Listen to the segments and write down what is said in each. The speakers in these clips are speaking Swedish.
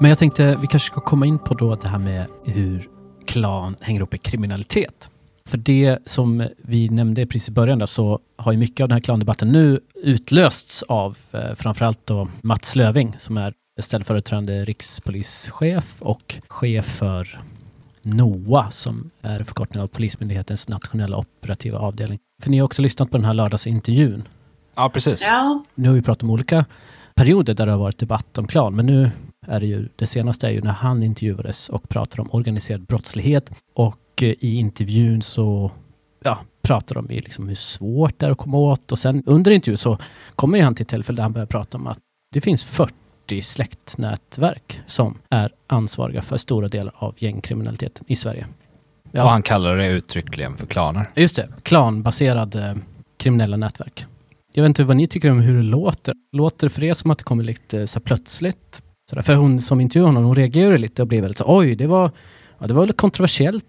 Men jag tänkte vi kanske ska komma in på då det här med hur klan hänger ihop med kriminalitet. För det som vi nämnde precis i början där, så har ju mycket av den här klandebatten nu utlösts av eh, framförallt då Mats Löving som är ställföreträdande rikspolischef och chef för NOA som är förkortning av Polismyndighetens nationella operativa avdelning. För ni har också lyssnat på den här lördagsintervjun. Ja, precis. Ja, Nu har vi pratat om olika perioder där det har varit debatt om klan, men nu är det ju, det senaste är ju när han intervjuades och pratar om organiserad brottslighet och eh, i intervjun så ja, pratar de ju liksom hur svårt det är att komma åt och sen under intervjun så kommer ju han till ett tillfälle där han börjar prata om att det finns 40 släktnätverk som är ansvariga för stora delar av gängkriminaliteten i Sverige. Ja. Och han kallar det uttryckligen för klaner. Just det, klanbaserade kriminella nätverk. Jag vet inte vad ni tycker om hur det låter. Låter det för er som att det kommer lite så här plötsligt? Så där, för hon som intervjuade honom, hon reagerade lite och blev väldigt så oj, det var, ja, det var lite kontroversiellt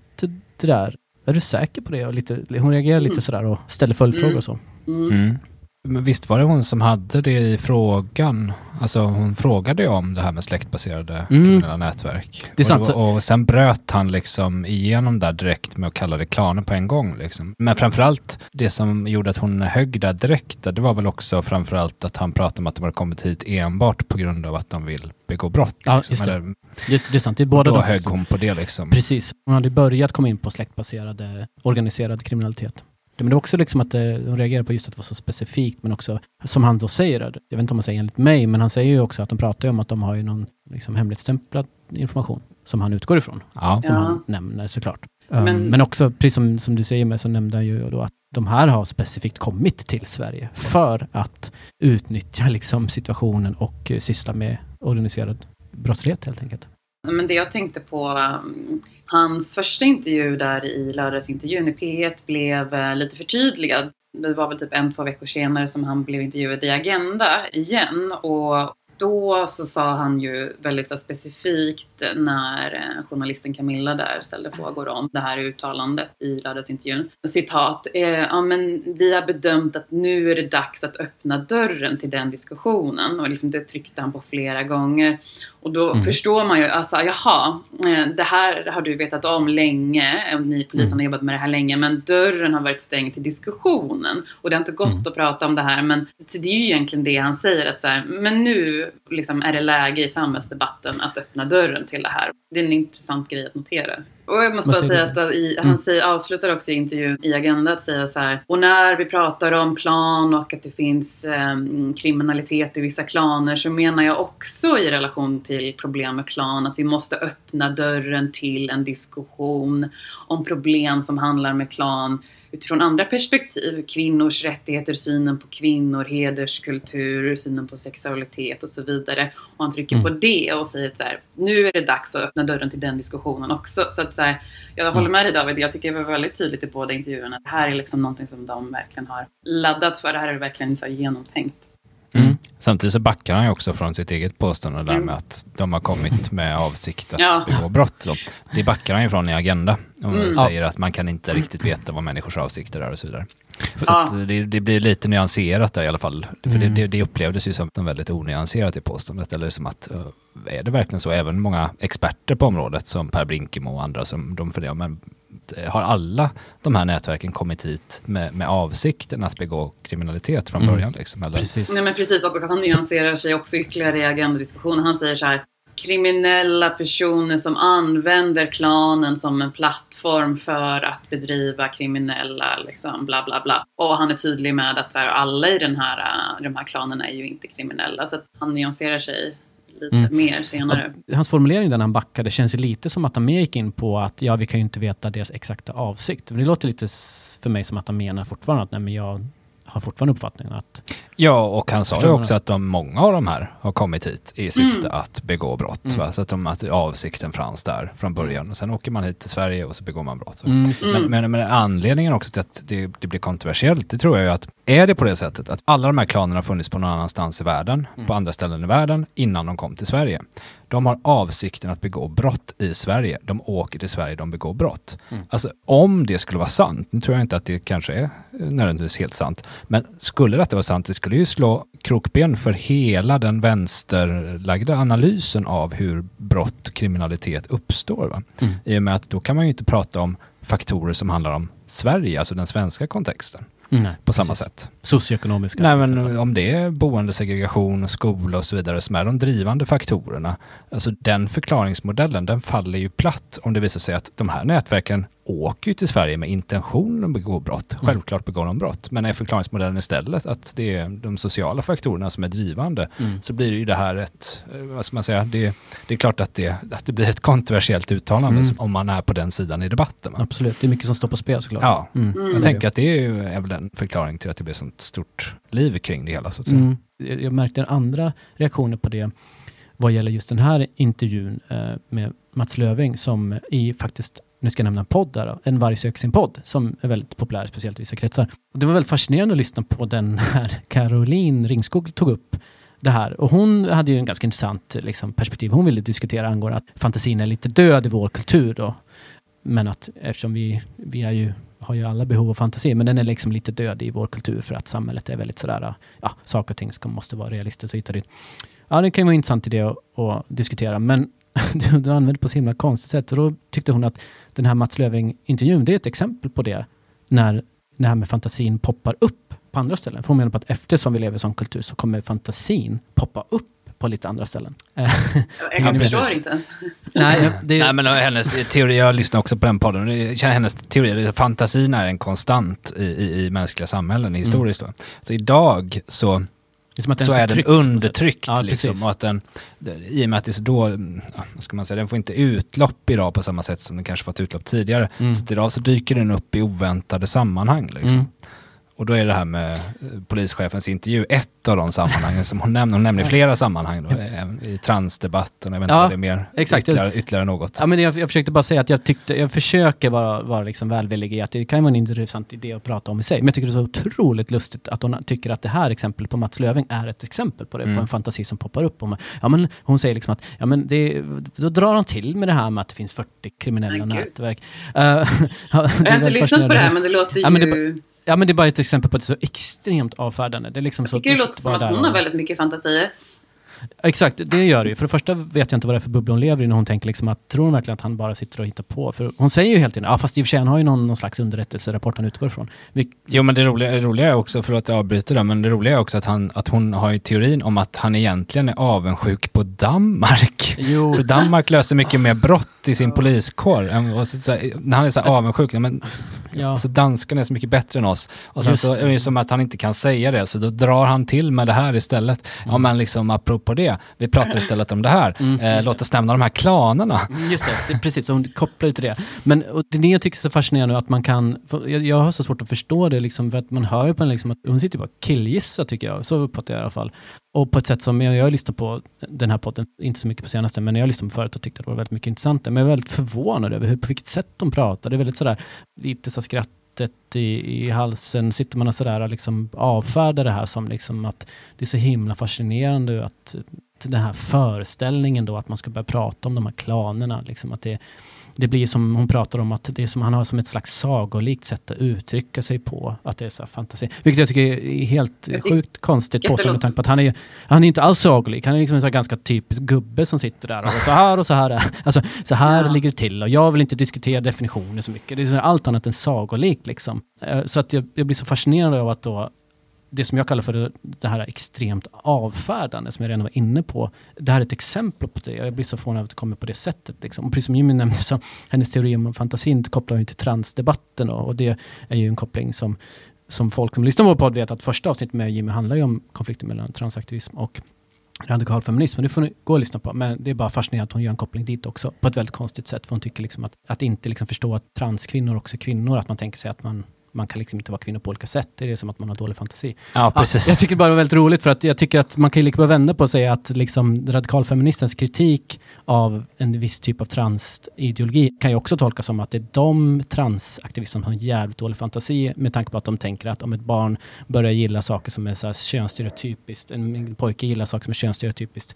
det där. Är du säker på det? Och lite, hon reagerade lite Mm. sådär och ställde följdfrågor Mm. och så. mm. Men visst var det hon som hade det i frågan? Alltså hon frågade ju om det här med släktbaserade Mm. kriminella nätverk. Det är sant, och, och sen bröt han liksom igenom där direkt med att kalla det klaner på en gång. Liksom. Men framförallt det som gjorde att hon högg där direkt, det var väl också framförallt att han pratade om att de hade kommit hit enbart på grund av att de vill begå brott. Ja, liksom. just det. Eller, Just, det är sant, det är båda båda då de högg hon på det liksom. Precis. Hon hade börjat komma in på släktbaserade organiserad kriminalitet. Men det var också liksom att eh, hon reagerade på just att det var så specifikt, men också som han då säger, jag vet inte om han säger enligt mig, men han säger ju också att de pratar ju om att de har ju någon liksom hemligstämplad information som han utgår ifrån, Ja. som Ja. han nämner såklart. Um, Men- men, också, precis som, som du säger med, så nämnde han ju då att de här har specifikt kommit till Sverige för att utnyttja liksom situationen och eh, syssla med organiserad brottslighet helt enkelt. Men det jag tänkte på, um, hans första intervju där i lördagsintervjun i P1 blev eh, lite förtydligad. Det var väl typ en, två veckor senare som han blev intervjuad i Agenda igen. Och då så sa han ju väldigt så specifikt när eh, journalisten Camilla där ställde frågor om det här uttalandet i lördagsintervjun. Citat. Eh, ja, men vi har bedömt att nu är det dags att öppna dörren till den diskussionen. Och liksom det tryckte han på flera gånger. Och då Mm. förstår man ju, alltså jaha, eh, det här har du vetat om länge, ni polisen har jobbat med det här länge, men dörren har varit stängd till diskussionen. Och det har inte gått att prata om det här, men det är ju egentligen det han säger, att så här, men nu liksom är det läge i samhällsdebatten att öppna dörren till det här. Det är en intressant grej att notera. Och jag måste bara säga att i, han Mm. säger, avslutar också i intervjun i Agenda att säga så här, och när vi pratar om klan och att det finns eh, kriminalitet i vissa klaner så menar jag också i relation till problem med klan att vi måste öppna dörren till en diskussion om problem som handlar med klan utifrån andra perspektiv. Kvinnors rättigheter, synen på kvinnor, hederskultur, synen på sexualitet och så vidare. Och han trycker Mm. på det och säger att så här, nu är det dags att öppna dörren till den diskussionen också. Så att så här, jag håller med dig David, jag tycker det var väldigt tydligt i båda intervjuerna. Det här är liksom någonting som de verkligen har laddat för. Det här är verkligen så genomtänkt. Samtidigt så backar han ju också från sitt eget påstående där Mm. med att de har kommit med avsikt att Ja. begå brott. Så det backar han ju från i Agenda och Mm. säger att man kan inte riktigt veta vad människors avsikter är och så vidare. Så att det, det blir lite nyanserat där i alla fall. För Mm. det, det, upplevdes ju som, som väldigt onyanserat i påståendet. Eller som att, uh, är det verkligen så? Även många experter på området som Per Brinkemo och andra som de funderar, men har alla de här nätverken kommit hit med, med avsikten att begå kriminalitet från Mm. början? Liksom, eller? Precis. Nej men precis, och att han nyanserar sig också ytterligare i agendadiskussionen. Han säger så här, kriminella personer som använder klanen som en plattform för att bedriva kriminella, liksom, bla bla bla. Och han är tydlig med att så här, alla i den här, äh, de här klanerna är ju inte kriminella. Så att han nyanserar sig lite Mm. mer senare. Hans formulering där när han backade känns ju lite som att han mer gick in på att ja, vi kan ju inte veta deras exakta avsikt. Men det låter lite för mig som att han menar fortfarande att nej, men jag har fortfarande uppfattningen att Ja, och han sa ju också att de, många av de här har kommit hit i syfte Mm. att begå brott. Mm. Va? Så att, de, att avsikten fanns där från början. Och sen åker man hit till Sverige och så begår man brott. mm, det. Mm. Men, men, men anledningen också till att det, det blir kontroversiellt, det tror jag ju att är det på det sättet att alla de här klanerna har funnits på någon annanstans i världen, Mm. på andra ställen i världen, innan de kom till Sverige, de har avsikten att begå brott i Sverige. De åker till Sverige, de begår brott. Mm. Alltså om det skulle vara sant, nu tror jag inte att det kanske är nödvändigtvis helt sant, men skulle detta vara sant, det skulle ju slå krokben för hela den vänsterlagda analysen av hur brott och kriminalitet uppstår. Va? Mm. I och med att då kan man ju inte prata om faktorer som handlar om Sverige, alltså den svenska kontexten, Nej, på samma precis. sätt. Socioekonomiska. Nej, men om det är boendesegregation, skola och så vidare som är de drivande faktorerna, alltså den förklaringsmodellen, den faller ju platt om det visar sig att de här nätverken åker ju till Sverige med intention att begå brott. Mm. Självklart begår de brott, men är förklaringsmodellen istället att det är de sociala faktorerna som är drivande, Mm. så blir det ju det här ett, eh, vad ska man säga, det, det är klart att det, att det blir ett kontroversiellt uttalande Mm. om man är på den sidan i debatten. Absolut, det är mycket som står på spel såklart. Ja, Mm. Mm. jag tänker att det är, ju, är väl en förklaring till att det blir sånt stort liv kring det hela så att säga. Mm. Jag jag märkte andra reaktioner på det vad gäller just den här intervjun eh, med Mats Löving som i faktiskt, nu ska jag nämna en podd där då, En varg söker sin podd som är väldigt populär, speciellt i vissa kretsar. Och det var väldigt fascinerande att lyssna på den här Caroline Ringskog tog upp det här. Och hon hade ju en ganska intressant liksom, perspektiv. Hon ville diskutera angående att fantasin är lite död i vår kultur då. Men att eftersom vi, vi är ju, har ju alla behov av fantasi, men den är liksom lite död i vår kultur för att samhället är väldigt sådär, ja, saker och ting ska, måste vara realistiskt och hit dit. Ja, det kan ju vara intressant idé att, att diskutera, men du, du använder på så himla konstigt sätt. Och då tyckte hon att den här Mats Löfving-intervjun, det är ett exempel på det, när det här med fantasin poppar upp på andra ställen. För hon menar på att eftersom vi lever i sån kultur så kommer fantasin poppa upp på lite andra ställen. Eh, Jag Ja, förstår inte ens. Nej, det, Nej men hennes teori, jag lyssnar också på den podden, hennes teori, att fantasin är en konstant i, i, i mänskliga samhällen historiskt. Va? Så idag så, är som att den så är den undertryckt Ja, liksom, och att den, i och med att det är så då, ja, ska man säga, den får inte utlopp idag på samma sätt som den kanske fått utlopp tidigare. Mm. Så idag så dyker den upp i oväntade sammanhang. Liksom. Mm. Och då är det här med eh, polischefens intervju ett av de sammanhangen som hon nämner. Hon nämner flera sammanhang då, även i transdebatten, jag vet inte Ja, vad det är mer, exakt. Ytterligare, ytterligare något. Ja, men jag, jag försökte bara säga att jag tyckte, jag försöker vara, vara liksom välvillig i att det kan vara en intressant idé att prata om i sig. Men jag tycker det är så otroligt lustigt att hon tycker att det här exemplet på Mats Löving är ett exempel på det, Mm. på en fantasi som poppar upp. Om, ja, men hon säger liksom att, ja men det, då drar han till med det här med att det finns 40 kriminella nätverk. Uh, ja, Jag har inte lyssnat på det här, men det låter Ja, men det ju... Ja men det är bara ett exempel på att det är så extremt avfärdande. Det är liksom Jag så tycker det att låter som att hon har väldigt mycket fantasier. Exakt, det gör det ju. För det första vet jag inte vad det är för bubbla hon lever i när hon tänker liksom att, tror hon verkligen att han bara sitter och hittar på? För hon säger ju helt tiden, ja fast i och för sig han har ju någon, någon slags underrättelserapport han utgår ifrån. Vi, Jo men det roliga, det roliga är också, förlåt att jag avbryter där, men det roliga är också att, han, att hon har ju teorin om att han egentligen är avundsjuk på Danmark. jo, För Danmark löser mycket mer brott i sin poliskår. än så, så, när han är så här avundsjuk, men ja. alltså, danskarna är så mycket bättre än oss. Och sen Just så det. är det som att han inte kan säga det, så då drar han till med det här istället. Ja men liksom apropå det, vi pratar istället om det här. Mm, eh, låt oss nämna de här klanerna. Mm, Just det, det är precis, hon kopplar det till det. Men och det är det jag tycker är så fascinerande att man kan, jag, jag har så svårt att förstå det liksom, för att man hör ju på henne liksom att hon sitter bara och killgissar tycker jag, så uppfattar jag i alla fall. Och på ett sätt som, jag, jag lyssnat på den här podden, inte så mycket på senaste, men jag har lyssnat på förut och tyckte att det var väldigt mycket intressant. Men jag är väldigt förvånad över hur, på vilket sätt de pratar. Det är väldigt sådär, lite så skrattet i, i halsen, sitter man och sådär liksom avfärdar det här som liksom att det är så himla fascinerande att den här föreställningen då att man ska börja prata om de här klanerna. Liksom att det, det blir som hon pratar om att det är som han har som ett slags sagolikt sätt att uttrycka sig på. Att det är så här fantasi. Vilket jag tycker är helt tycker- sjukt konstigt påstående med tanke på att han är, han är inte alls sagolik. Han är liksom en här ganska typisk gubbe som sitter där och så här och så här. är- Alltså så här Ja. ligger det till och jag vill inte diskutera definitioner så mycket. Det är så allt annat än sagolikt liksom. Eh, Så att jag, jag blir så fascinerad av att då det som jag kallar för det, här extremt avfärdande som jag redan var inne på. Det här är ett exempel på det. Jag blir så förvånad att det kommer på det sättet. Liksom. Och precis som Jimmy nämnde så hennes teori om fantasin kopplar hon ju till transdebatten Och, och det är ju en koppling som, som folk som lyssnar på vår podd vet att första avsnittet med Jimmy handlar ju om konflikten mellan transaktivism och radikal feminism. Men det får ni gå och lyssna på. Men det är bara fascinerande att hon gör en koppling dit också. På ett väldigt konstigt sätt. För hon tycker liksom att, att inte liksom förstå att transkvinnor också är kvinnor. Att man tänker sig att man man kan liksom inte vara kvinna på olika sätt. Det är som att man har dålig fantasi. Ja, precis. Ja, jag tycker bara det var väldigt roligt för att jag tycker att man kan ju lika bra vända på och säga att liksom radikalfeministens kritik av en viss typ av transideologi kan ju också tolkas som att det är de transaktivister som har jävligt dålig fantasi med tanke på att de tänker att om ett barn börjar gilla saker som är så här könsstereotypiskt, en pojke gillar saker som är könsstereotypiskt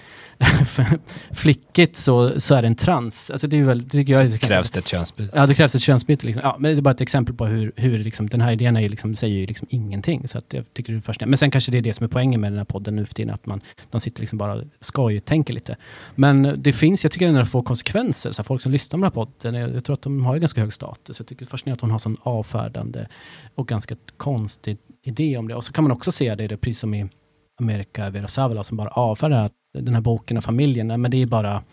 flickigt så, så är det en trans. Alltså det, är väl, det tycker jag så krävs det ett könsbyte. Ja, det krävs ett könsbyte. Liksom. Ja, men det är bara ett exempel på hur, hur liksom, Liksom, den här idén är liksom, säger ju liksom ingenting. Så att jag tycker det är fascinerande. Men sen kanske det är det som är poängen med den här podden nu för tiden, att man, de sitter liksom bara ska ju tänka lite. Men det finns, jag tycker den det får konsekvenser. Så folk som lyssnar på den här podden, jag, jag tror att de har ganska hög status. Jag tycker det är fascinerande att hon har sån avfärdande och ganska konstig idé om det. Och så kan man också se det, det precis som i Amerika, Vera Savala, som bara avfärdar den här boken och familjen. Men det är bara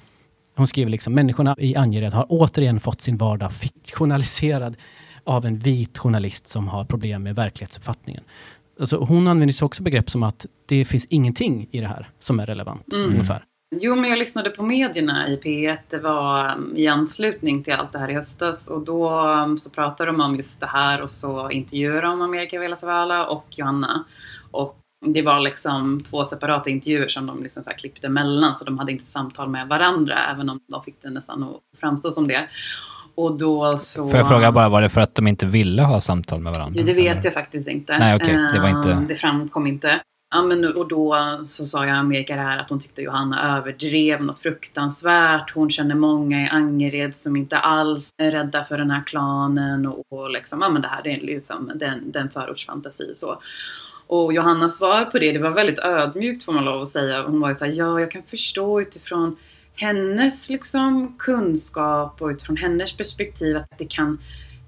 hon skriver liksom, människorna i Angered har återigen fått sin vardag fiktionaliserad av en vit journalist som har problem med verklighetsuppfattningen. Alltså, hon använder också begrepp som att det finns ingenting i det här som är relevant. Mm. ungefär. Jo, men jag lyssnade på medierna i P1. Det var um, i anslutning till allt det här i höstas. Och då um, så pratade de om just det här och så intervjuade de Amerika Velasavala och Johanna. Och det var liksom två separata intervjuer som de liksom så klippte emellan. Så de hade inte samtal med varandra, även om de fick det nästan att framstå som det. Och då så... Får jag fråga bara, var det för att de inte ville ha samtal med varandra? Jo, det vet eller? jag faktiskt inte. Nej. Okay. Det var inte... Det framkom inte. Ja, men, och då så sa jag Amerika det här att hon tyckte Johanna överdrev något fruktansvärt. Hon känner många i Angered som inte alls är rädda för den här klanen. Och, och liksom, ja men det här det är liksom den, den förortsfantasi så. Och Johannas svar på det, det var väldigt ödmjukt får man lov att säga. Hon var ju såhär, ja jag kan förstå utifrån hennes liksom, kunskap och utifrån hennes perspektiv att det kan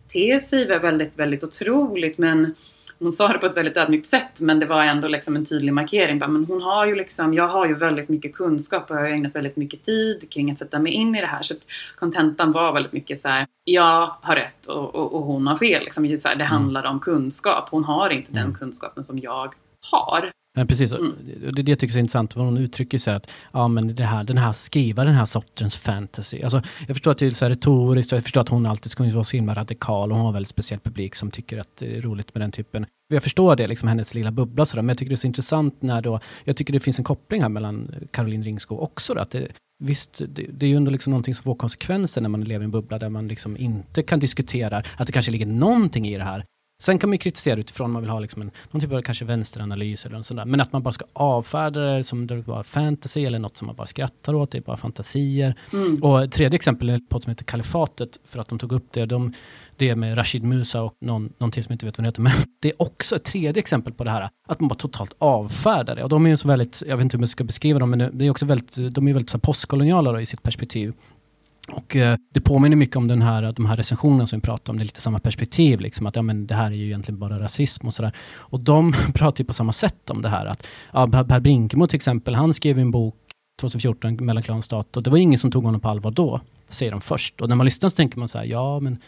te sig väldigt, väldigt otroligt men hon sa det på ett väldigt ödmjukt sätt men det var ändå liksom en tydlig markering. Men hon har ju liksom, jag har ju väldigt mycket kunskap och jag har ägnat väldigt mycket tid kring att sätta mig in i det här. Så kontentan var väldigt mycket så här, jag har rätt och, och, och hon har fel. Liksom. Det mm. handlar om kunskap. Hon har inte mm. den kunskapen som jag har. Ja, precis, mm. det, det tycker jag är intressant, vad hon uttrycker sig att ja, men det här, den här skriva den här sortens fantasy. Alltså, jag förstår att det är så här retoriskt, jag förstår att hon alltid ska vara så himla radikal och hon har en väldigt speciell publik som tycker att det är roligt med den typen. Jag förstår det, liksom hennes lilla bubbla sådär, men jag tycker det är så intressant när då, jag tycker det finns en koppling här mellan Caroline Ringskog också. Då, att det, Visst, det, det är ju ändå liksom någonting som får konsekvenser när man lever i en bubbla där man liksom inte kan diskutera att det kanske ligger någonting i det här. Sen kan man ju kritisera utifrån man vill ha liksom en, någon typ av kanske vänsteranalys eller något sånt där. Men att man bara ska avfärda det som det bara fantasy eller något som man bara skrattar åt, det är bara fantasier. Mm. Och tredje exempel är podd som heter Kalifatet, för att de tog upp det. De, det med Rashid Musa och någon, någon till som inte vet vad det heter. Men det är också ett tredje exempel på det här, att man bara totalt avfärdar det. Och de är ju så väldigt, jag vet inte hur man ska beskriva dem, men det är också väldigt, de är väldigt så postkoloniala i sitt perspektiv. Och eh, det påminner mycket om den här, eh, de här recensionerna som vi pratade om, det är lite samma perspektiv, liksom, att ja, men det här är ju egentligen bara rasism och sådär. Och de pratar ju på samma sätt om det här. Att, ja, Per Brinkemo till exempel, han skrev en bok 2014, Mellanklan stat, och det var ingen som tog honom på allvar då, säger de först. Och när man lyssnar så tänker man så här, ja men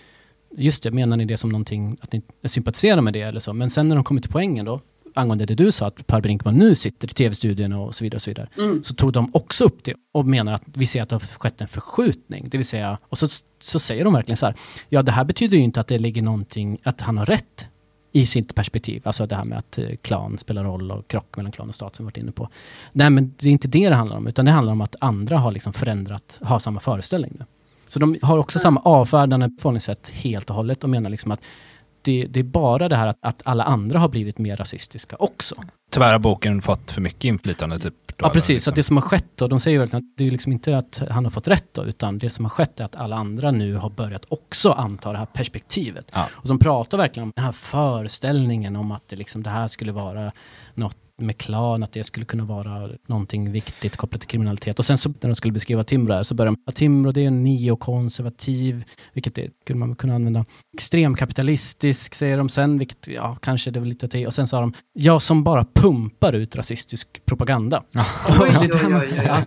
just det, menar ni det som någonting, att ni sympatiserar med det eller så? Men sen när de kommer till poängen då, angående det du sa, att Per Brinkman nu sitter i tv-studion och så vidare, och så, vidare mm. så tog de också upp det och menar att vi ser att det har skett en förskjutning. Det vill säga, och så, så säger de verkligen så här, ja det här betyder ju inte att det ligger någonting, att han har rätt i sitt perspektiv. Alltså det här med att eh, klan spelar roll och krock mellan klan och stat som vi varit inne på. Nej men det är inte det det handlar om, utan det handlar om att andra har liksom förändrat, har samma föreställning nu. Så de har också mm. samma avfärdande förhållningssätt helt och hållet och menar liksom att det, det, är bara det här att, att, alla andra har blivit mer rasistiska också. Tyvärr har boken fått för mycket inflytande. Typ, ja, precis. Liksom. Att det som har skett, då, de säger verkligen att det är liksom inte att han har fått rätt, då, utan det som har skett är att alla andra nu har börjat också anta det här perspektivet. Ja. Och de pratar verkligen om den här föreställningen om att det, liksom, det här skulle vara något med klan, att det skulle kunna vara någonting viktigt kopplat till kriminalitet. Och sen så när de skulle beskriva Timbro här, så börjar de, att Timbro det är en neokonservativ, vilket det skulle man kunna använda. Extremkapitalistisk säger de sen, vilket ja, kanske det var lite till. Och sen sa de, jag som bara pumpar ut rasistisk propaganda. oj, oj, oj.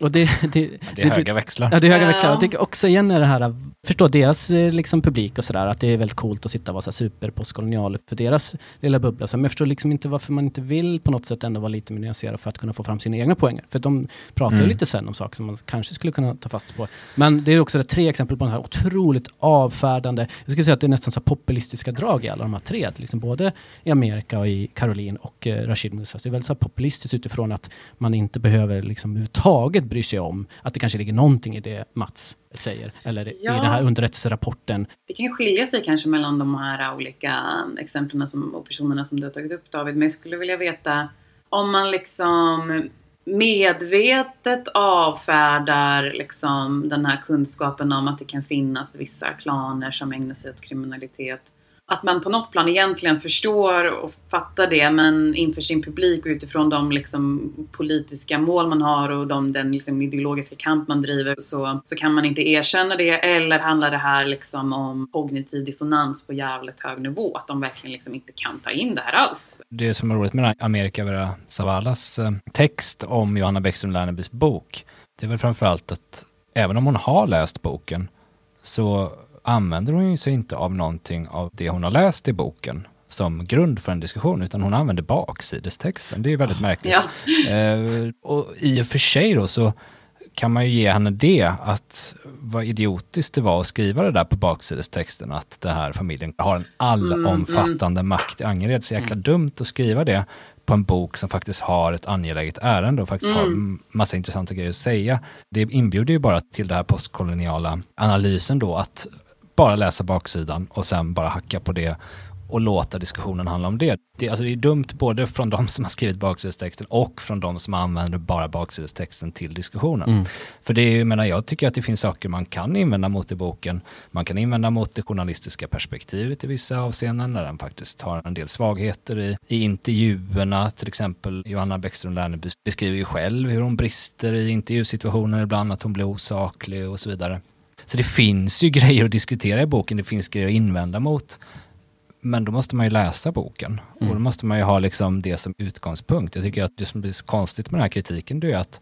Och det, det, Det är höga växlar. Ja, det är höga Ja. växlar. Jag tycker också igen är det här, förstå deras eh, liksom, publik och sådär, att det är väldigt coolt att sitta och vara så här super postkolonial för deras lilla bubbla. Så, men jag förstår liksom inte varför man inte vill på något sätt ändå vara lite mer nyanserad för att kunna få fram sina egna poänger. För de pratar ju Mm. lite sen om saker som man kanske skulle kunna ta fasta på. Men det är också det, tre exempel på den här otroligt avfärdande, jag skulle säga att det är nästan så populistiska drag i alla de här tre, liksom både i Amerika och i Caroline och eh, Rashid Musas. Det är väldigt så populistiskt utifrån att man inte behöver liksom överhuvudtaget bry sig om att det kanske ligger någonting i det Mats säger, eller Ja. i den här underrättelserapporten. Det kan skilja sig kanske mellan de här olika exemplen som, och personerna som du har tagit upp David. Men jag skulle vilja veta om man liksom medvetet avfärdar liksom den här kunskapen om att det kan finnas vissa klaner som ägnar sig åt kriminalitet. Att man på något plan egentligen förstår och fattar det men inför sin publik och utifrån de liksom politiska mål man har och de, den liksom ideologiska kamp man driver så, så kan man inte erkänna det. Eller handlar det här liksom om kognitiv dissonans på jävligt hög nivå? Att de verkligen liksom inte kan ta in det här alls. Det som är roligt med Amerika America Vera-Zavalas eh, text om Johanna Bäckström Lernebys bok, det är väl framförallt att även om hon har läst boken så använder hon ju sig inte av någonting av det hon har läst i boken som grund för en diskussion, utan hon använder baksidestexten. Det är ju väldigt märkligt. Ja. Eh, och i och för sig då så kan man ju ge henne det, att vad idiotiskt det var att skriva det där på baksidestexten, att det här familjen har en allomfattande makt i Angered. Så jäkla dumt att skriva det på en bok som faktiskt har ett angeläget ärende och faktiskt har en massa intressanta grejer att säga. Det inbjuder ju bara till den här postkoloniala analysen då, att bara läsa baksidan och sen bara hacka på det och låta diskussionen handla om det. Det, alltså det är dumt både från de som har skrivit baksidestexten och från de som använder bara baksidestexten till diskussionen. Mm. För det är, jag menar, jag tycker att det finns saker man kan invända mot i boken. Man kan invända mot det journalistiska perspektivet i vissa avseenden, när den faktiskt har en del svagheter i, i intervjuerna. Till exempel Johanna Bäckström Lerneby beskriver ju själv hur hon brister i intervjusituationer ibland, att hon blir osaklig och så vidare. Så det finns ju grejer att diskutera i boken, det finns grejer att invända mot. Men då måste man ju läsa boken. Och då måste man ju ha liksom det som utgångspunkt. Jag tycker att det som blir så konstigt med den här kritiken, det är att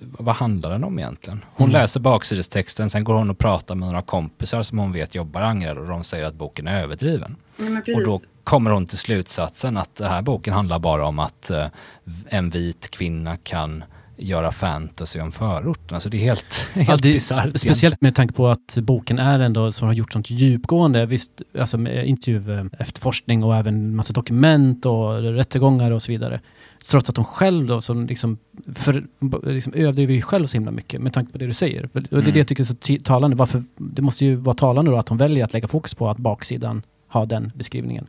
vad handlar den om egentligen? Hon läser baksidestexten, sen går hon och pratar med några kompisar som hon vet jobbar i Angered och de säger att boken är överdriven. Ja, Och då kommer hon till slutsatsen att den här boken handlar bara om att eh, en vit kvinna kan göra fantasy om förorten. Alltså det är helt, helt Ja, bisarrt. Speciellt med tanke på att boken är ändå som har gjort sånt djupgående, visst, alltså med intervju, efterforskning och även massa dokument och rättegångar och så vidare. Trots att hon själv då som liksom, för, liksom överdriver ju själv så himla mycket med tanke på det du säger. Och det är Mm. det jag tycker är så talande. Varför, det måste ju vara talande då att hon väljer att lägga fokus på att baksidan har den beskrivningen.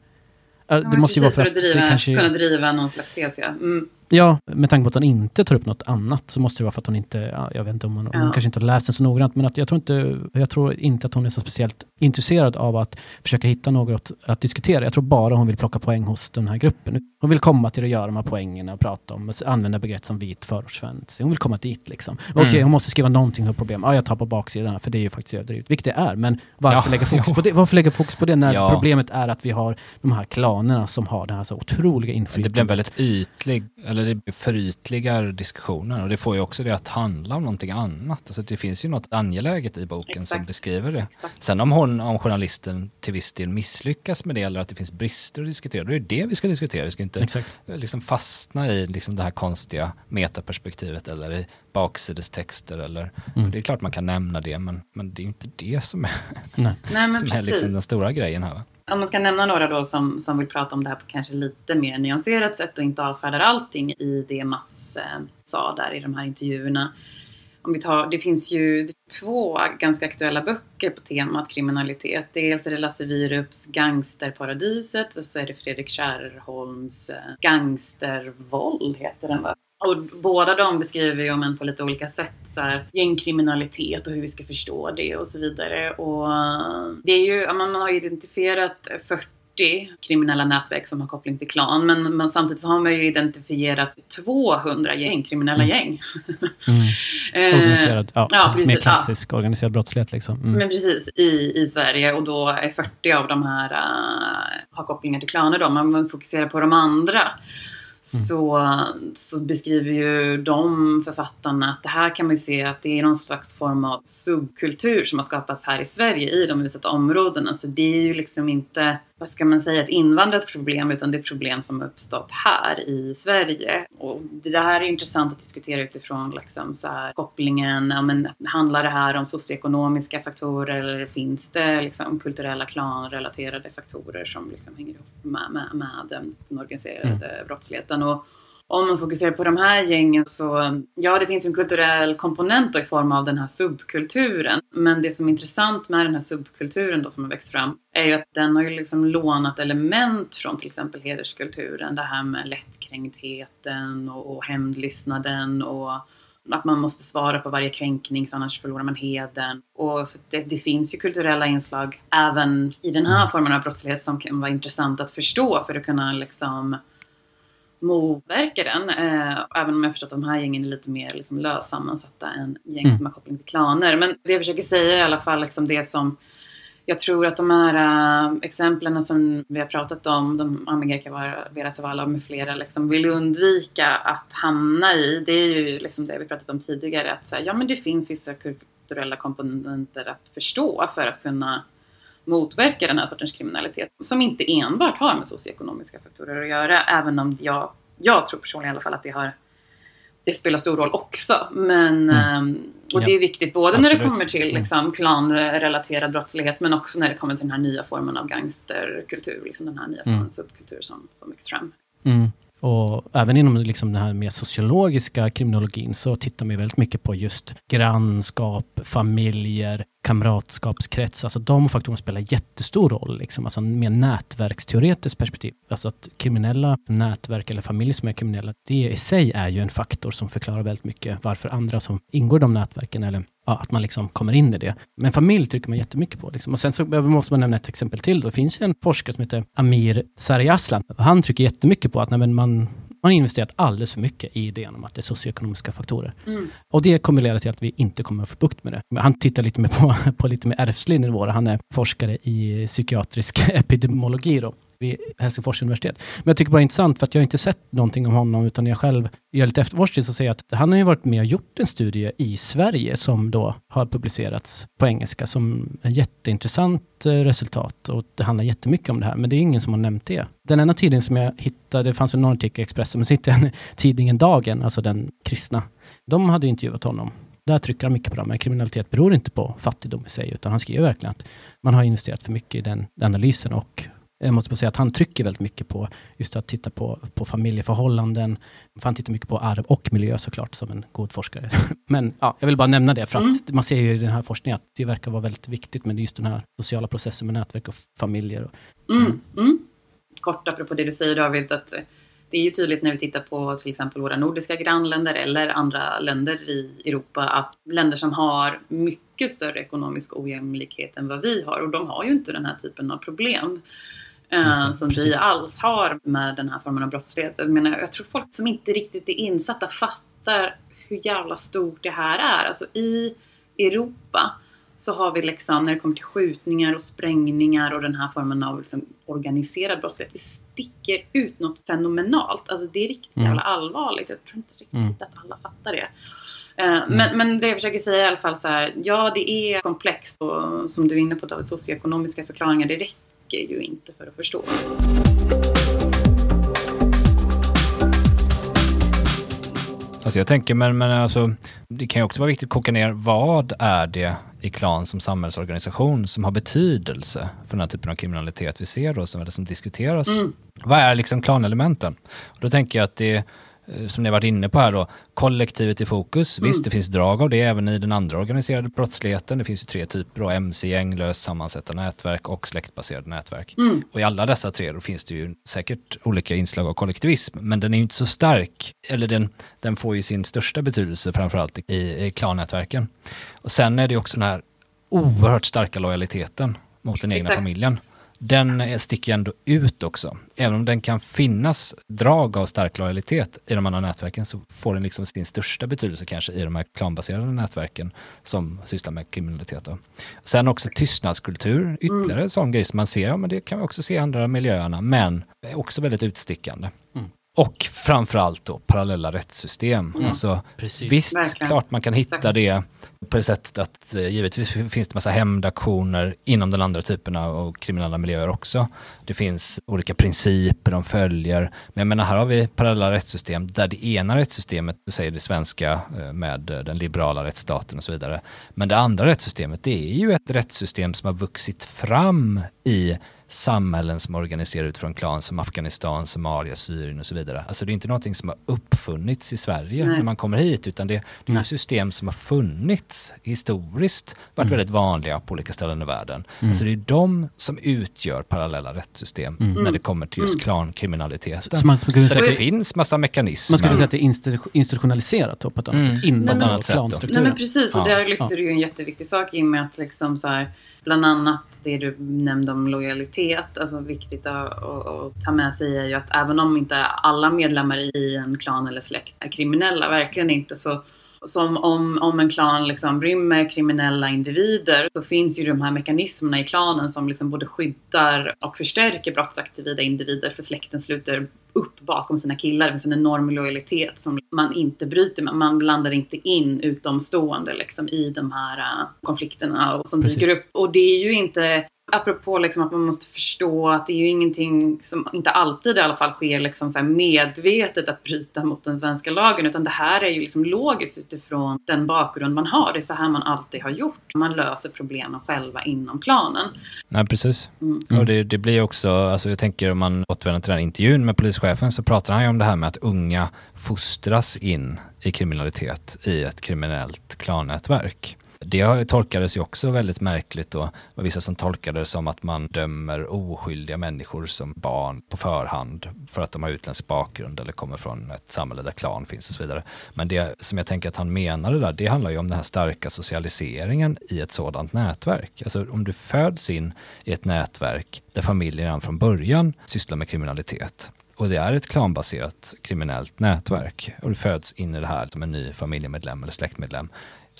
Ja, Ja, det måste ju vara precis, för för att att driva, det kanske... kunna driva någon slags tes, ja. Mm. Ja, med tanke på att hon inte tar upp något annat så måste det vara för att hon inte, ja, jag vet inte om hon, om hon Ja. kanske inte har läst den så noggrant, men att jag, tror inte, jag tror inte att hon är så speciellt intresserad av att försöka hitta något att diskutera. Jag tror bara hon vill plocka poäng hos den här gruppen. Hon vill komma till att göra de här poängerna och prata om, använda begrepp som vit förortssvensk. Hon vill komma dit liksom. Okej, Mm. hon måste skriva någonting om problem. Ja, jag tar på baksidan för det är ju faktiskt överdrivet, vilket det är. Men varför, Ja, lägga fokus på det? varför lägga fokus på det när Ja. problemet är att vi har de här klanerna som har det här så otroliga Det inflytandet? blir en väldigt ytlig, eller det blir förytligar diskussioner och det får ju också det att handla om någonting annat. Alltså det finns ju något angeläget i boken som Exakt. beskriver det. Exakt. Sen om, hon, om journalisten till viss del misslyckas med det eller att det finns brister att diskutera, då är det det vi ska diskutera. Vi ska inte Exakt. liksom fastna i liksom det här konstiga metaperspektivet eller i baksidestexter. Eller, Mm. Det är klart man kan nämna det, men, men det är ju inte det som är, Nej. Nej, men som är liksom den stora grejen här. Va? Om man ska nämna några då som, som vill prata om det här på kanske lite mer nyanserat sätt och inte avfärdar allting i det Mats eh, sa där i de här intervjuerna. Om vi tar, det finns ju två ganska aktuella böcker på temat kriminalitet. Dels är det Lasse Wierups Gangsterparadiset och så är det Fredrik Kärrholms eh, Gangstervåld, heter den va? Och båda de beskriver ju om en på lite olika sätt så här, gängkriminalitet och hur vi ska förstå det och så vidare. Och eh, det är ju, ja, man har identifierat 40 kriminella nätverk som har koppling till klan men, men samtidigt så har man ju identifierat 200 gäng, kriminella gäng. Eh, Organiserad, ja, ja, mer precis, ja. klassisk organiserad brottslighet liksom. Mm. Men precis, i, i Sverige och då är 40 av de här uh, har kopplingar till klaner då. Man fokuserar på de andra Mm. så, så beskriver ju de författarna att det här kan man ju se att det är någon slags form av subkultur som har skapats här i Sverige i de utsatta områdena. Så det är ju liksom inte, vad ska man säga, ett invandrat problem utan det är ett problem som uppstått här i Sverige. Och det här är intressant att diskutera utifrån liksom så här, kopplingen, ja, men, handlar det här om socioekonomiska faktorer eller finns det liksom kulturella klanrelaterade faktorer som liksom hänger ihop med, med, med den organiserade mm. brottsligheten? Och, om man fokuserar på de här gängen så, ja det finns en kulturell komponent i form av den här subkulturen. Men det som är intressant med den här subkulturen då som har växt fram är ju att den har ju liksom lånat element från till exempel hederskulturen. Det här med lättkränktheten och, och hämndlystnaden och att man måste svara på varje kränkning så annars förlorar man heden. Och det, det, finns ju kulturella inslag även i den här formen av brottslighet som kan vara intressant att förstå för att kunna liksom motverka den. Eh, även om jag förstått att de här gängen är lite mer liksom, lössammansatta än gäng mm. som har koppling till klaner. Men det jag försöker säga är i alla fall liksom det som jag tror att de här äh, exemplen som vi har pratat om, de Amerika Vera Zavala med flera, liksom vill undvika att hamna i. Det är ju liksom det vi pratat om tidigare, att säga, ja men det finns vissa kulturella komponenter att förstå för att kunna motverka den här sortens kriminalitet som inte enbart har med socioekonomiska faktorer att göra, även om jag, jag tror personligen i alla fall att det har det spelar stor roll också. Men, mm. Ehm, och det är viktigt både Absolut. när det kommer till mm. liksom, klanrelaterad brottslighet men också när det kommer till den här nya formen av gangsterkultur. Liksom den här nya formen av mm. subkultur som, som växer fram. Mm. Och även inom liksom den här mer sociologiska kriminologin så tittar man väldigt mycket på just grannskap, familjer, kamratskapskrets. Alltså de faktorerna spelar jättestor roll. Liksom. Alltså mer nätverksteoretiskt perspektiv. Alltså att kriminella nätverk eller familjer som är kriminella, det i sig är ju en faktor som förklarar väldigt mycket varför andra som ingår i de nätverken eller ja, att man liksom kommer in i det. Men familj trycker man jättemycket på. Liksom. Och sen så måste man nämna ett exempel till. Då. Det finns ju en forskare som heter Amir Sarjaslan. Han trycker jättemycket på att nej, man, man har investerat alldeles för mycket i idén om att det är socioekonomiska faktorer. Mm. Och det kommer leda till att vi inte kommer att få bukt med det. Han tittar lite mer på, på lite mer ärftlig nivå. Han är forskare i psykiatrisk epidemiologi. Då vid Helsingfors universitet. Men jag tycker bara det är intressant för att jag inte sett någonting om honom utan jag själv gör lite efterforskning så säger jag att han har ju varit med och gjort en studie i Sverige som då har publicerats på engelska som är jätteintressant eh, resultat och det handlar jättemycket om det här men det är ingen som har nämnt det. Den enda tidningen som jag hittade, det fanns väl någon artikel i Expressen, men så hittade jag tidningen Dagen, alltså den kristna. De hade intervjuat honom där trycker han mycket på det, men kriminalitet beror inte på fattigdom i sig, utan han skriver verkligen att man har investerat för mycket i den analysen och jag måste bara säga att han trycker väldigt mycket på just att titta på, på familjeförhållanden. Han tittar mycket på arv och miljö såklart, som en god forskare. Men ja, jag vill bara nämna det, för att mm. man ser ju i den här forskningen att det verkar vara väldigt viktigt med just den här sociala processen med nätverk och familjer. Mm. Mm. mm. Kort apropå det du säger David, att det är ju tydligt när vi tittar på till exempel våra nordiska grannländer eller andra länder i Europa att länder som har mycket större ekonomisk ojämlikhet än vad vi har och de har ju inte den här typen av problem eh, som precis. vi alls har med den här formen av brottslighet. Jag, menar, jag tror folk som inte riktigt är insatta fattar hur jävla stort det här är. Alltså i Europa så har vi liksom, när det kommer till skjutningar och sprängningar och den här formen av liksom organiserad brottslighet, vi sticker ut något fenomenalt. Alltså det är riktigt mm. jävla allvarligt. Jag tror inte riktigt mm. att alla fattar det. Eh, mm. Men, men det jag försöker säga i alla fall så här, ja det är komplext och som du är inne på David, socioekonomiska förklaringar, det räcker räcker ju inte för att förstå. Alltså jag tänker, men, men alltså, det kan ju också vara viktigt att koka ner, vad är det i klan som samhällsorganisation som har betydelse för den här typen av kriminalitet vi ser då, som, som diskuteras? Mm. Vad är liksom klanelementen? Och då tänker jag att det som ni har varit inne på här då, kollektivet i fokus. Mm. Visst, det finns drag av det även i den andra organiserade brottsligheten. Det finns ju tre typer då, mc-gäng, löst sammansatta nätverk och släktbaserade nätverk. Mm. Och i alla dessa tre då finns det ju säkert olika inslag av kollektivism, men den är ju inte så stark, eller den, den får ju sin största betydelse framförallt i, i klannätverken. Och sen är det också den här oerhört starka lojaliteten mot den egna Exakt. familjen den sticker ändå ut också. Även om den kan finnas drag av stark lojalitet i de andra nätverken så får den liksom sin största betydelse kanske i de här klanbaserade nätverken som sysslar med kriminalitet. Då. Sen också tystnadskultur, ytterligare mm. sån grej som man ser, ja, men det kan vi också se i andra miljöerna, men också väldigt utstickande. Mm. Och framförallt då parallella rättssystem. Mm. Alltså, Precis. visst, Verkligen. klart man kan hitta Exakt. det på det sättet att eh, givetvis finns det massa hämndaktioner inom den andra typen av av kriminella miljöer också. Det finns olika principer de följer. Men jag menar, här har vi parallella rättssystem där det ena rättssystemet säger det svenska eh, med eh, den liberala rättsstaten och så vidare. Men det andra rättssystemet det är ju ett rättssystem som har vuxit fram i samhällen som är organiserade utifrån klan som Afghanistan, Somalia, Syrien och så vidare. Alltså det är inte någonting som har uppfunnits i Sverige Nej. när man kommer hit utan det, det är system som har funnits historiskt, varit Mm. väldigt vanliga på olika ställen i världen. Alltså det är de som utgör parallella rättssystem Mm. när det kommer till just Mm. klankriminaliteten. Så man skulle Så säga, det finns massa mekanismer. man skulle säga att det är institu- institutionaliserat då, på ett annat Mm. sätt. Sätt då. Nej klanstrukturen. men precis, och Ja. där lyfter du ju en jätteviktig sak i och med att liksom så här, bland annat det du nämnde om lojalitet, alltså viktigt att, att, att ta med sig är ju att även om inte alla medlemmar i en klan eller släkt är kriminella, verkligen inte så som om, om en klan liksom rymmer kriminella individer så finns ju de här mekanismerna i klanen som liksom både skyddar och förstärker brottsaktiva individer för släkten sluter upp bakom sina killar. Det finns en enorm lojalitet som man inte bryter med. Man blandar inte in utomstående liksom, i de här äh, konflikterna och som Precis. dyker upp. Och det är ju inte Apropå liksom att man måste förstå att det är ju ingenting som inte alltid i alla fall sker liksom så medvetet att bryta mot den svenska lagen utan det här är ju liksom logiskt utifrån den bakgrund man har. Det är så här man alltid har gjort. Man löser problemen själva inom klanen. Nej, precis. Mm. Och det, det blir också, alltså jag tänker om man återvänder till den här intervjun med polischefen så pratar han ju om det här med att unga fostras in i kriminalitet i ett kriminellt klannätverk. Det tolkades ju också väldigt märkligt då. Det var vissa som tolkade det som att man dömer oskyldiga människor som barn på förhand för att de har utländsk bakgrund eller kommer från ett samhälle där klan finns och så vidare. Men det som jag tänker att han menade där, det handlar ju om den här starka socialiseringen i ett sådant nätverk. Alltså om du föds in i ett nätverk där familjen redan från början sysslar med kriminalitet och det är ett klanbaserat kriminellt nätverk och du föds in i det här som en ny familjemedlem eller släktmedlem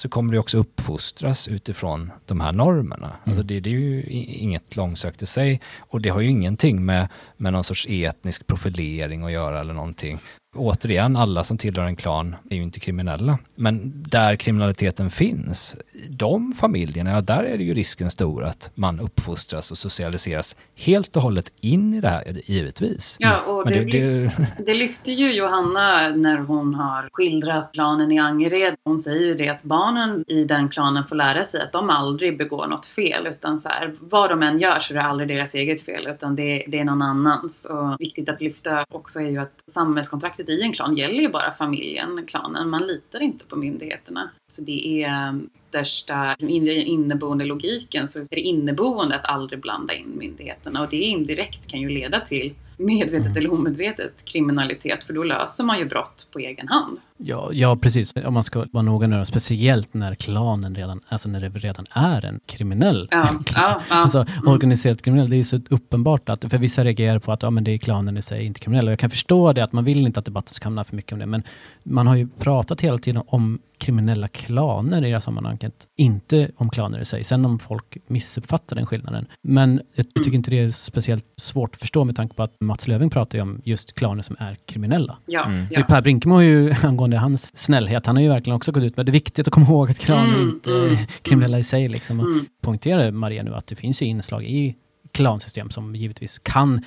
så kommer du också uppfostras utifrån de här normerna. Alltså det, det är ju inget långsökt i sig och det har ju ingenting med, med någon sorts etnisk profilering att göra eller någonting. Återigen, alla som tillhör en klan är ju inte kriminella. Men där kriminaliteten finns, de familjerna, ja där är det ju risken stor att man uppfostras och socialiseras helt och hållet in i det här, givetvis. Ja, och Men det, det, det, Det lyfter ju Johanna när hon har skildrat klanen i Angered. Hon säger ju det att barnen i den klanen får lära sig att de aldrig begår något fel. Utan så här, vad de än gör så är det aldrig deras eget fel utan det, det är någon annans. Och viktigt att lyfta också är ju att samhällskontraktet i en klan gäller ju bara familjen, klanen. Man litar inte på myndigheterna. Så det är um, största liksom, inneboende logiken så är det inneboende att aldrig blanda in myndigheterna och det indirekt kan ju leda till medvetet eller omedvetet kriminalitet för då löser man ju brott på egen hand. Ja, ja, precis. Om man ska vara noga nu speciellt när klanen redan, alltså när det redan är en kriminell Ja, ja, ja. Alltså organiserat kriminell, det är så uppenbart att, för vissa reagerar på att ja, men det är klanen i sig, inte kriminell. Och jag kan förstå det, att man vill inte att debatten ska hamna för mycket om det, men man har ju pratat hela tiden om kriminella klaner i det här sammanhanget, inte om klaner i sig. Sen om folk missuppfattar den skillnaden. Men jag Mm. tycker inte det är speciellt svårt att förstå med tanke på att Mats Löfving pratar ju om just klaner som är kriminella. ja, Mm. Så ja. Per Brinkemo har ju, angående hans snällhet, han har ju verkligen också gått ut med det är viktigt att komma ihåg att klaner Mm, inte mm, är kriminella i sig. Liksom. Mm. poängterar Maria nu att det finns ju inslag i klansystem som givetvis kan,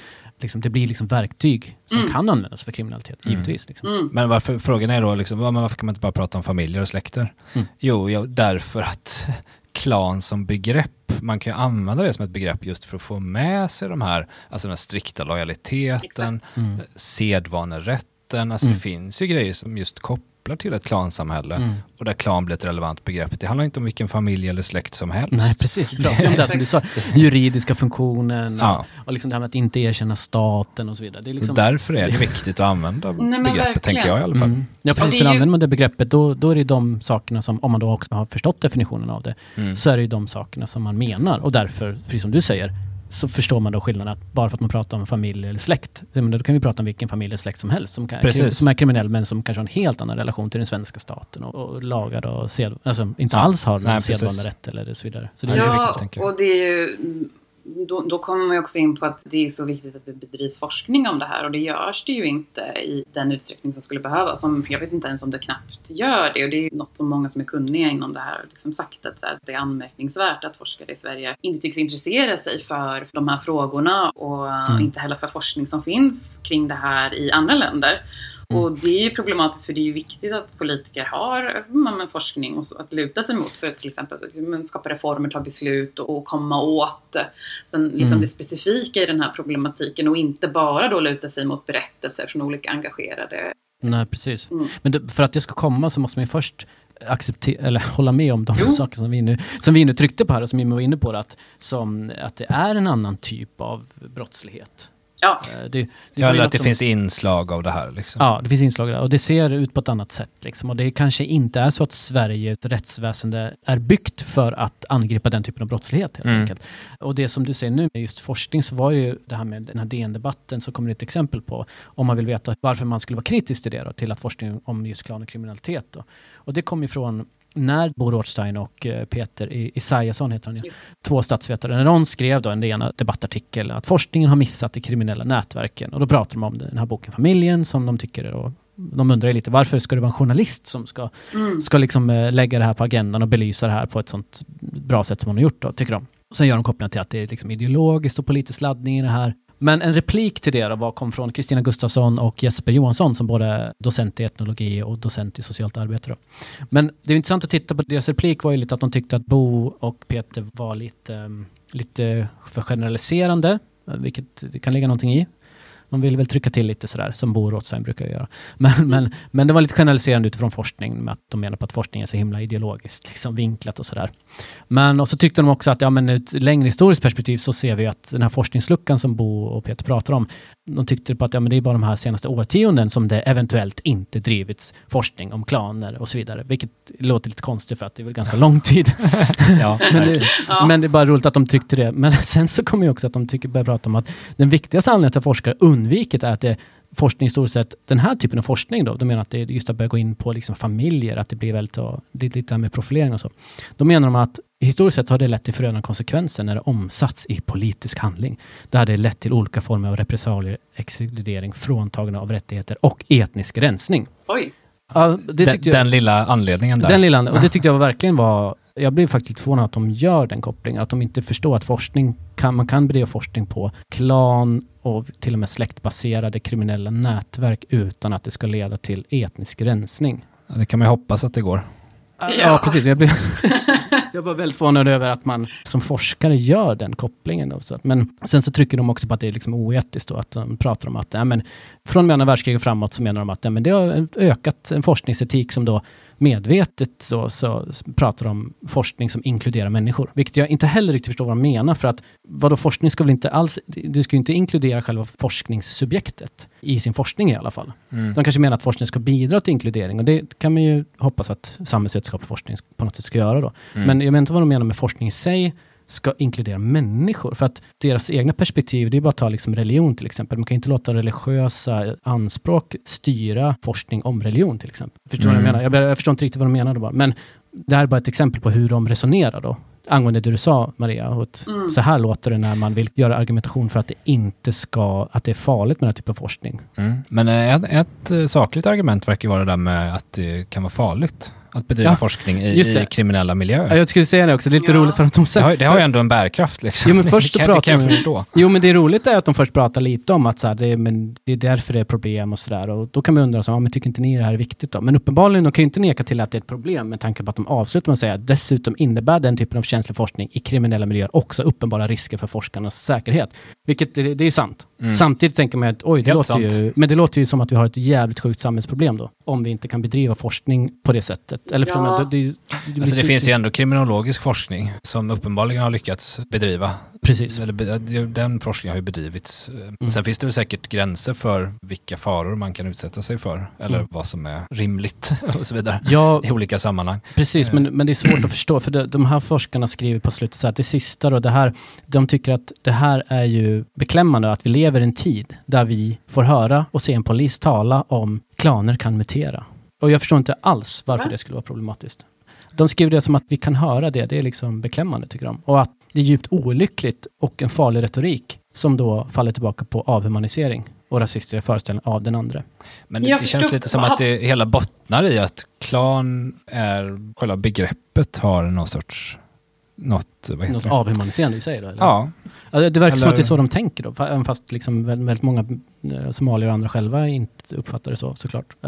liksom, det blir liksom verktyg som Mm. kan användas för kriminalitet, Mm. givetvis. Liksom. Mm. Men varför, frågan är då, liksom, varför kan man inte bara prata om familjer och släkter? Mm. Jo, ja, därför att klan som begrepp, man kan ju använda det som ett begrepp just för att få med sig de här, alltså den strikta lojaliteten, Mm. sedvanerätten, alltså Mm. det finns ju grejer som just kopplar till ett klansamhälle Mm. och där klan blir ett relevant begrepp. Det handlar inte om vilken familj eller släkt som helst. Nej, precis. Om det som du sa, juridiska funktionen Ja, och liksom det här med att inte erkänna staten och så vidare. Det är så liksom, därför är det viktigt att använda men begreppet, verkligen. tänker jag i alla fall. Mm. Ja, precis. För ju- använder man det begreppet, då, då är det de sakerna som, om man då också har förstått definitionen av det, Mm. så är det ju de sakerna som man menar. Och därför, precis som du säger, så förstår man då skillnaden att bara för att man pratar om familj eller släkt, då kan vi prata om vilken familj eller släkt som helst som, kan, som är kriminell men som kanske har en helt annan relation till den svenska staten och, och lagar och sed, alltså inte Ja. alls har precis. sedvanerätt eller så vidare. Så det är viktigt Ja, tänka. och det är ju då, då kommer man ju också in på att det är så viktigt att det bedrivs forskning om det här och det görs det ju inte i den utsträckning som skulle behövas. Som, jag vet inte ens om det knappt gör det och det är något som många som är kunniga inom det här har liksom sagt att, här, det är anmärkningsvärt att forskare i Sverige inte tycks intressera sig för de här frågorna och mm. inte heller för forskning som finns kring det här i andra länder. Mm. Och det är ju problematiskt för det är ju viktigt att politiker har man, forskning och så, att luta sig mot för att till exempel att skapa reformer, ta beslut och, och komma åt sen, liksom mm. det specifika i den här problematiken och inte bara då luta sig mot berättelser från olika engagerade. Nej, precis. Mm. Men det, för att det ska komma så måste man ju först acceptera, eller hålla med om de jo. saker som vi, nu, som vi nu tryckte på här och som Jimmy var inne på, att, som, att det är en annan typ av brottslighet. Ja. Eh, det, det ja, eller att det som, finns inslag av det här. Liksom. Ja, det finns inslag det och det ser ut på ett annat sätt. Liksom. Och det kanske inte är så att Sveriges rättsväsende är byggt för att angripa den typen av brottslighet helt mm. enkelt. Och det som du säger nu med just forskning så var ju det här med den här DN-debatten så kommer det ett exempel på om man vill veta varför man skulle vara kritisk till det då, till att forskning om just klan och kriminalitet. Då. Och det kom ifrån när Bo Rothstein och eh, Peter Isaiasson, heter han ju, två statsvetare, när de skrev då en ena debattartikel att forskningen har missat de kriminella nätverken. Och då pratar de om den här boken Familjen som de tycker är de undrar lite varför ska det vara en journalist som ska, mm. ska liksom eh, lägga det här på agendan och belysa det här på ett sånt bra sätt som man har gjort då, tycker de. Och sen gör de kopplingen till att det är liksom ideologiskt och politisk laddning i det här. Men en replik till det då var, kom från Kristina Gustafsson och Jesper Johansson som både är docent i etnologi och docent i socialt arbete. Då. Men det är intressant att titta på deras replik var ju lite att de tyckte att Bo och Peter var lite, ehm, lite för generaliserande, vilket det kan ligga någonting i. De ville väl trycka till lite sådär, som Bo Rothstein brukar göra. Men, men, men det var lite generaliserande utifrån forskning, med att de menar på att forskning är så himla ideologiskt liksom vinklat och sådär. Men och så tyckte de också att, ja men ur ett längre historiskt perspektiv så ser vi att den här forskningsluckan som Bo och Peter pratar om, de tyckte på att ja, men det är bara de här senaste årtionden som det eventuellt inte drivits forskning om klaner och så vidare. Vilket låter lite konstigt för att det är väl ganska lång tid. ja, men, det, ja. men, det, är bara roligt att de tyckte det. Men sen så kommer ju också att de tycker, börjar prata om att den viktigaste anledningen till att forskare undvikit är att det forskning historiskt sett, den här typen av forskning då, de menar att det är just att börja gå in på liksom familjer, att det blir väldigt, lite, lite med profilering och så. Då menar de att historiskt sett har det lett till förödande konsekvenser när det omsatts i politisk handling. Det hade lett till olika former av repressalier, exkludering, fråntagande av rättigheter och etnisk rensning. Oj! Ja, den, jag, den, lilla anledningen där. Den lilla, och det tyckte jag verkligen var jag blev faktiskt förvånad att de gör den kopplingen, att de inte förstår att forskning kan, man kan bedriva forskning på klan och till och med släktbaserade kriminella nätverk utan att det ska leda till etnisk rensning. Ja, det kan man ju hoppas att det går. Ja, ja precis. Jag, blev jag var väldigt förvånad över att man som forskare gör den kopplingen. Då, Men sen så trycker de också på att det är liksom oetiskt och att de pratar om att ja, men, från andra världskriget framåt så menar de att ja, men det har ökat en forskningsetik som då medvetet så, så pratar om forskning som inkluderar människor. Vilket jag inte heller riktigt förstår vad de menar. För att vadå, forskning ska väl inte alls, du ska ju inte inkludera själva forskningssubjektet i sin forskning i alla fall. Mm. De kanske menar att forskning ska bidra till inkludering och det kan man ju hoppas att samhällsvetenskaplig forskning på något sätt ska göra då. Mm. Men jag vet inte vad de menar med forskning i sig ska inkludera människor. För att deras egna perspektiv, det är bara att ta liksom religion till exempel. Man kan inte låta religiösa anspråk styra forskning om religion till exempel. Förstår mm. vad jag menar? Jag, jag förstår inte riktigt vad de menar bara. Men det här är bara ett exempel på hur de resonerar då angående det du sa Maria, att mm. så här låter det när man vill göra argumentation för att det inte ska, att det är farligt med den här typen av forskning. Mm. Men ett, ett eh, sakligt argument verkar vara det där med att det kan vara farligt att bedriva ja, forskning i, i, kriminella miljöer. Ja, jag skulle säga det också, det är lite ja. roligt för att de säger... Det har, det har ju ändå en bärkraft liksom. Jo, men först det, kan, pratar det kan jag förstå. Jo, men det roliga är att de först pratar lite om att så här, det, är, men det är därför det är problem och sådär. Och då kan man undra, så, ja, men tycker inte ni det här är viktigt då? Men uppenbarligen, de kan ju inte neka till att det är ett problem med tanke på att de avslutar med att säga att dessutom innebär den typen av känslig forskning i kriminella miljöer också uppenbara risker för forskarnas säkerhet. Vilket, det, det är sant. Mm. Samtidigt tänker man att oj, det låter ju, men det låter ju som att vi har ett jävligt sjukt samhällsproblem då. Om vi inte kan bedriva forskning på det sättet. Eller ja. för det, det, alltså det finns ju ändå kriminologisk forskning som uppenbarligen har lyckats bedriva. Precis. Eller, den forskningen har ju bedrivits. Mm. Sen finns det säkert gränser för vilka faror man kan utsätta sig för. Eller mm. vad som är rimligt och så vidare. Ja, I olika sammanhang. Precis, men, men det är svårt att förstå. För det, de här forskarna skriver på slutet så att det sista då, det här, de tycker att det här är ju beklämmande att vi lever i en tid där vi får höra och se en polis tala om klaner kan mutera. Och jag förstår inte alls varför det skulle vara problematiskt. De skriver det som att vi kan höra det, det är liksom beklämmande tycker de. Och att det är djupt olyckligt och en farlig retorik som då faller tillbaka på avhumanisering och rasistiska föreställningar av den andra. Men det, Jag det känns lite som att det hela bottnar i att klan är, själva begreppet har någon sorts, något, vad heter Något det? avhumaniserande i sig då? Eller? Ja, Ja, det verkar som Eller- att det är så de tänker då, även fast liksom väldigt, många eh, somalier och andra själva inte uppfattar det så såklart.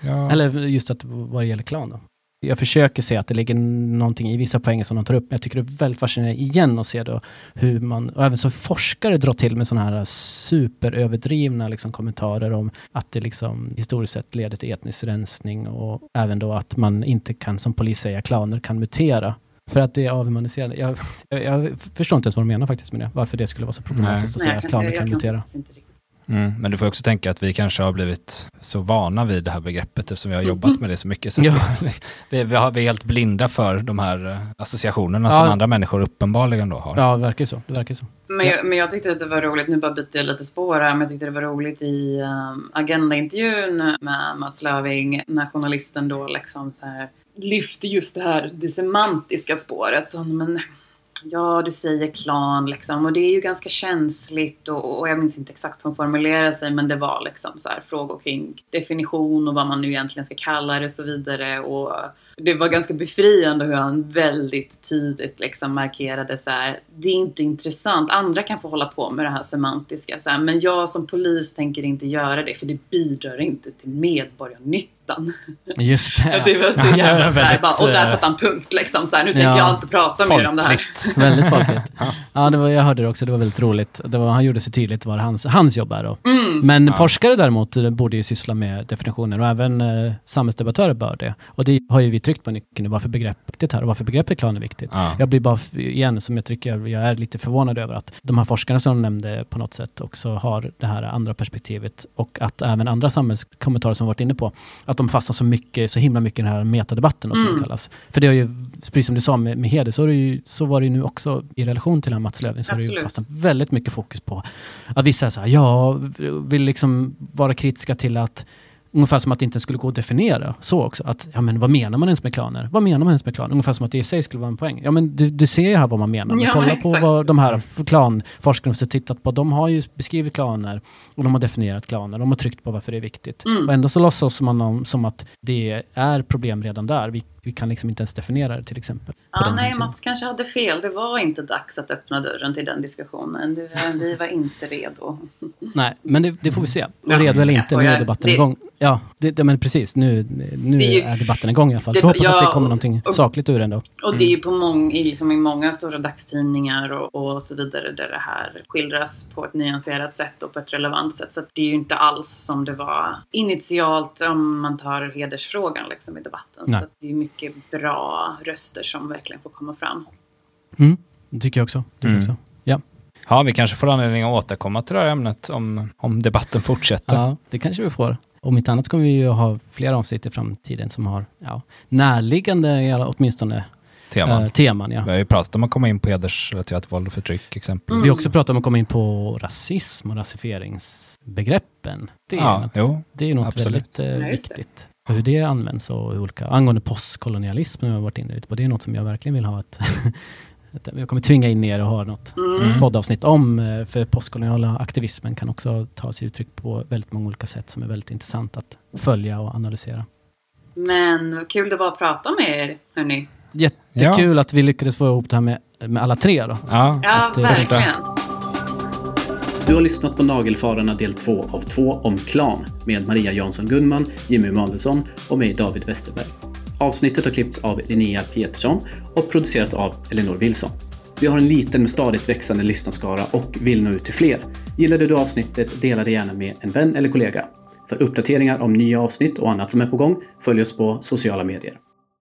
Ja. Eller just att vad det gäller klan då. Jag försöker se att det ligger någonting i vissa poänger som de tar upp, men jag tycker det är väldigt fascinerande igen att se då hur man, och även som forskare drar till med sådana här superöverdrivna liksom kommentarer om att det liksom historiskt sett leder till etnisk rensning och även då att man inte kan, som polis säga, klaner kan mutera. För att det är avhumaniserande. Jag, jag, jag förstår inte ens vad de menar faktiskt med det. Varför det skulle vara så problematiskt att Nej, säga jag att klaner jag kan mutera. Mm, men du får också tänka att vi kanske har blivit så vana vid det här begreppet eftersom vi har Mm. jobbat med det så mycket. Så att Ja. vi, vi, har, vi är helt blinda för de här eh, associationerna Ja. som andra människor uppenbarligen då har. Ja, det verkar så. Det verkar så. Men, jag, men jag tyckte att det var roligt, nu bara byter jag lite spår här, men jag tyckte det var roligt i um, Agenda-intervjun med Mats Löfving när journalisten då liksom så här lyfter just det här, det semantiska spåret. Så, men, ja, du säger klan liksom, och det är ju ganska känsligt och, och jag minns inte exakt hur hon formulerade sig, men det var liksom så här frågor kring definition och vad man nu egentligen ska kalla det och så vidare. Och det var ganska befriande hur han väldigt tydligt liksom markerade så här, det är inte intressant, andra kan få hålla på med det här semantiska, så här, men jag som polis tänker inte göra det för det bidrar inte till medborgarnyttan. Just det. Det var så jävla så här, väldigt, bara, och där eh, satte han punkt liksom, så här, nu tänker ja, jag inte prata mer om det här. Folkligt. Väldigt folkligt. ja, det var, jag hörde det också. Det var väldigt roligt. Det var, han gjorde sig tydligt vad hans, hans jobb är. Då. Mm. Men Ja. forskare däremot borde ju syssla med definitioner och även eh, samhällsdebattörer bör det. Och det har ju vi tryckt på mycket nu, varför begreppet här och varför begreppet klan är viktigt. Ja. Jag blir bara, igen, som jag tycker jag, jag är lite förvånad över att de här forskarna som de nämnde på något sätt också har det här andra perspektivet och att även andra samhällskommentarer som varit inne på, att de fastnar så mycket, så himla mycket i den här metadebatten och som Mm. det kallas. För det har ju, precis som du sa med, med heder, så, är det ju, så var det ju nu också i relation till den här Mats Löfving, så har det ju fastnat väldigt mycket fokus på att vissa är så här, ja, vill liksom vara kritiska till att Ungefär som att det inte skulle gå att definiera så också. Att, ja men vad menar man ens med klaner? Vad menar man ens med klaner? Ungefär som att det i sig skulle vara en poäng. Ja men du, du ser ju här vad man menar. Men Ja, kolla på exakt. vad de här klanforskarna som tittat på. De har ju beskrivit klaner och de har definierat klaner. De har tryckt på varför det är viktigt. Mm. Och ändå så låtsas man om, som att det är problem redan där. Vi, vi kan liksom inte ens definiera det till exempel. Ja, nej, hemsidan. Mats kanske hade fel. Det var inte dags att öppna dörren till den diskussionen. Du, vi var inte redo. Nej, men det, det får vi se. Ja, redo eller jag inte, nu är debatten Det- igång. Ja, det, men precis. Nu, nu Det är ju- är debatten igång i alla fall. det- Får hoppas att ja, det kommer någonting och- sakligt ur den då. Och det är ju på mång, i, liksom i många stora dagstidningar och, och så vidare där det här skildras på ett nyanserat sätt och på ett relevant sätt. Så att det är ju inte alls som det var initialt om man tar hedersfrågan liksom i debatten. Nej. Så att det är ju mycket bra röster som verkligen får komma fram. Mm, det tycker jag också. Tycker Mm. också. Ja. ja, vi kanske får anledning att återkomma till det här ämnet om, om debatten fortsätter. ja, det kanske vi får. Om inte annat kommer vi ju ha fler avsnitt i framtiden som har ja, närliggande, åtminstone, Teman. eh, teman. Ja. Vi har ju pratat om att komma in på hedersrelaterat våld och förtryck exempelvis. Mm. Vi har också pratat om att komma in på rasism och rasifieringsbegreppen. Det är, Ja, något, jo. det är något absolut. väldigt det. viktigt. Hur det används och hur olika, angående postkolonialism nu har jag varit inne lite på. Det är något som jag verkligen vill ha ett, jag kommer tvinga in er och ha något Mm. ett poddavsnitt om. eh, För postkoloniala aktivismen kan också ta sig uttryck på väldigt många olika sätt som är väldigt intressant att följa och analysera. Men vad kul det var att prata med er, hörni. Jättekul att vi lyckades få ihop det här med, med alla tre då. Ja, Ja, Att, eh, verkligen. Du har lyssnat på Nagelfararna del 2 av 2 om klan med Maria Jansson Gunnman, Jimmy Madelsson och mig David Westerberg. Avsnittet har klippts av Linnea Petersson och producerats av Elinor Wilson. Vi har en liten men stadigt växande lyssnarskara och vill nå ut till fler. Gillade du avsnittet, dela det gärna med en vän eller kollega. För uppdateringar om nya avsnitt och annat som är på gång, följ oss på sociala medier.